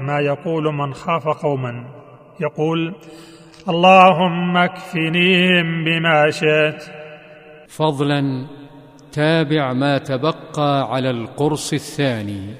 ما يقول من خاف قوما. يقول اللهم اكفنيهم بما شئت. فضلا تابع ما تبقى على القرص الثاني.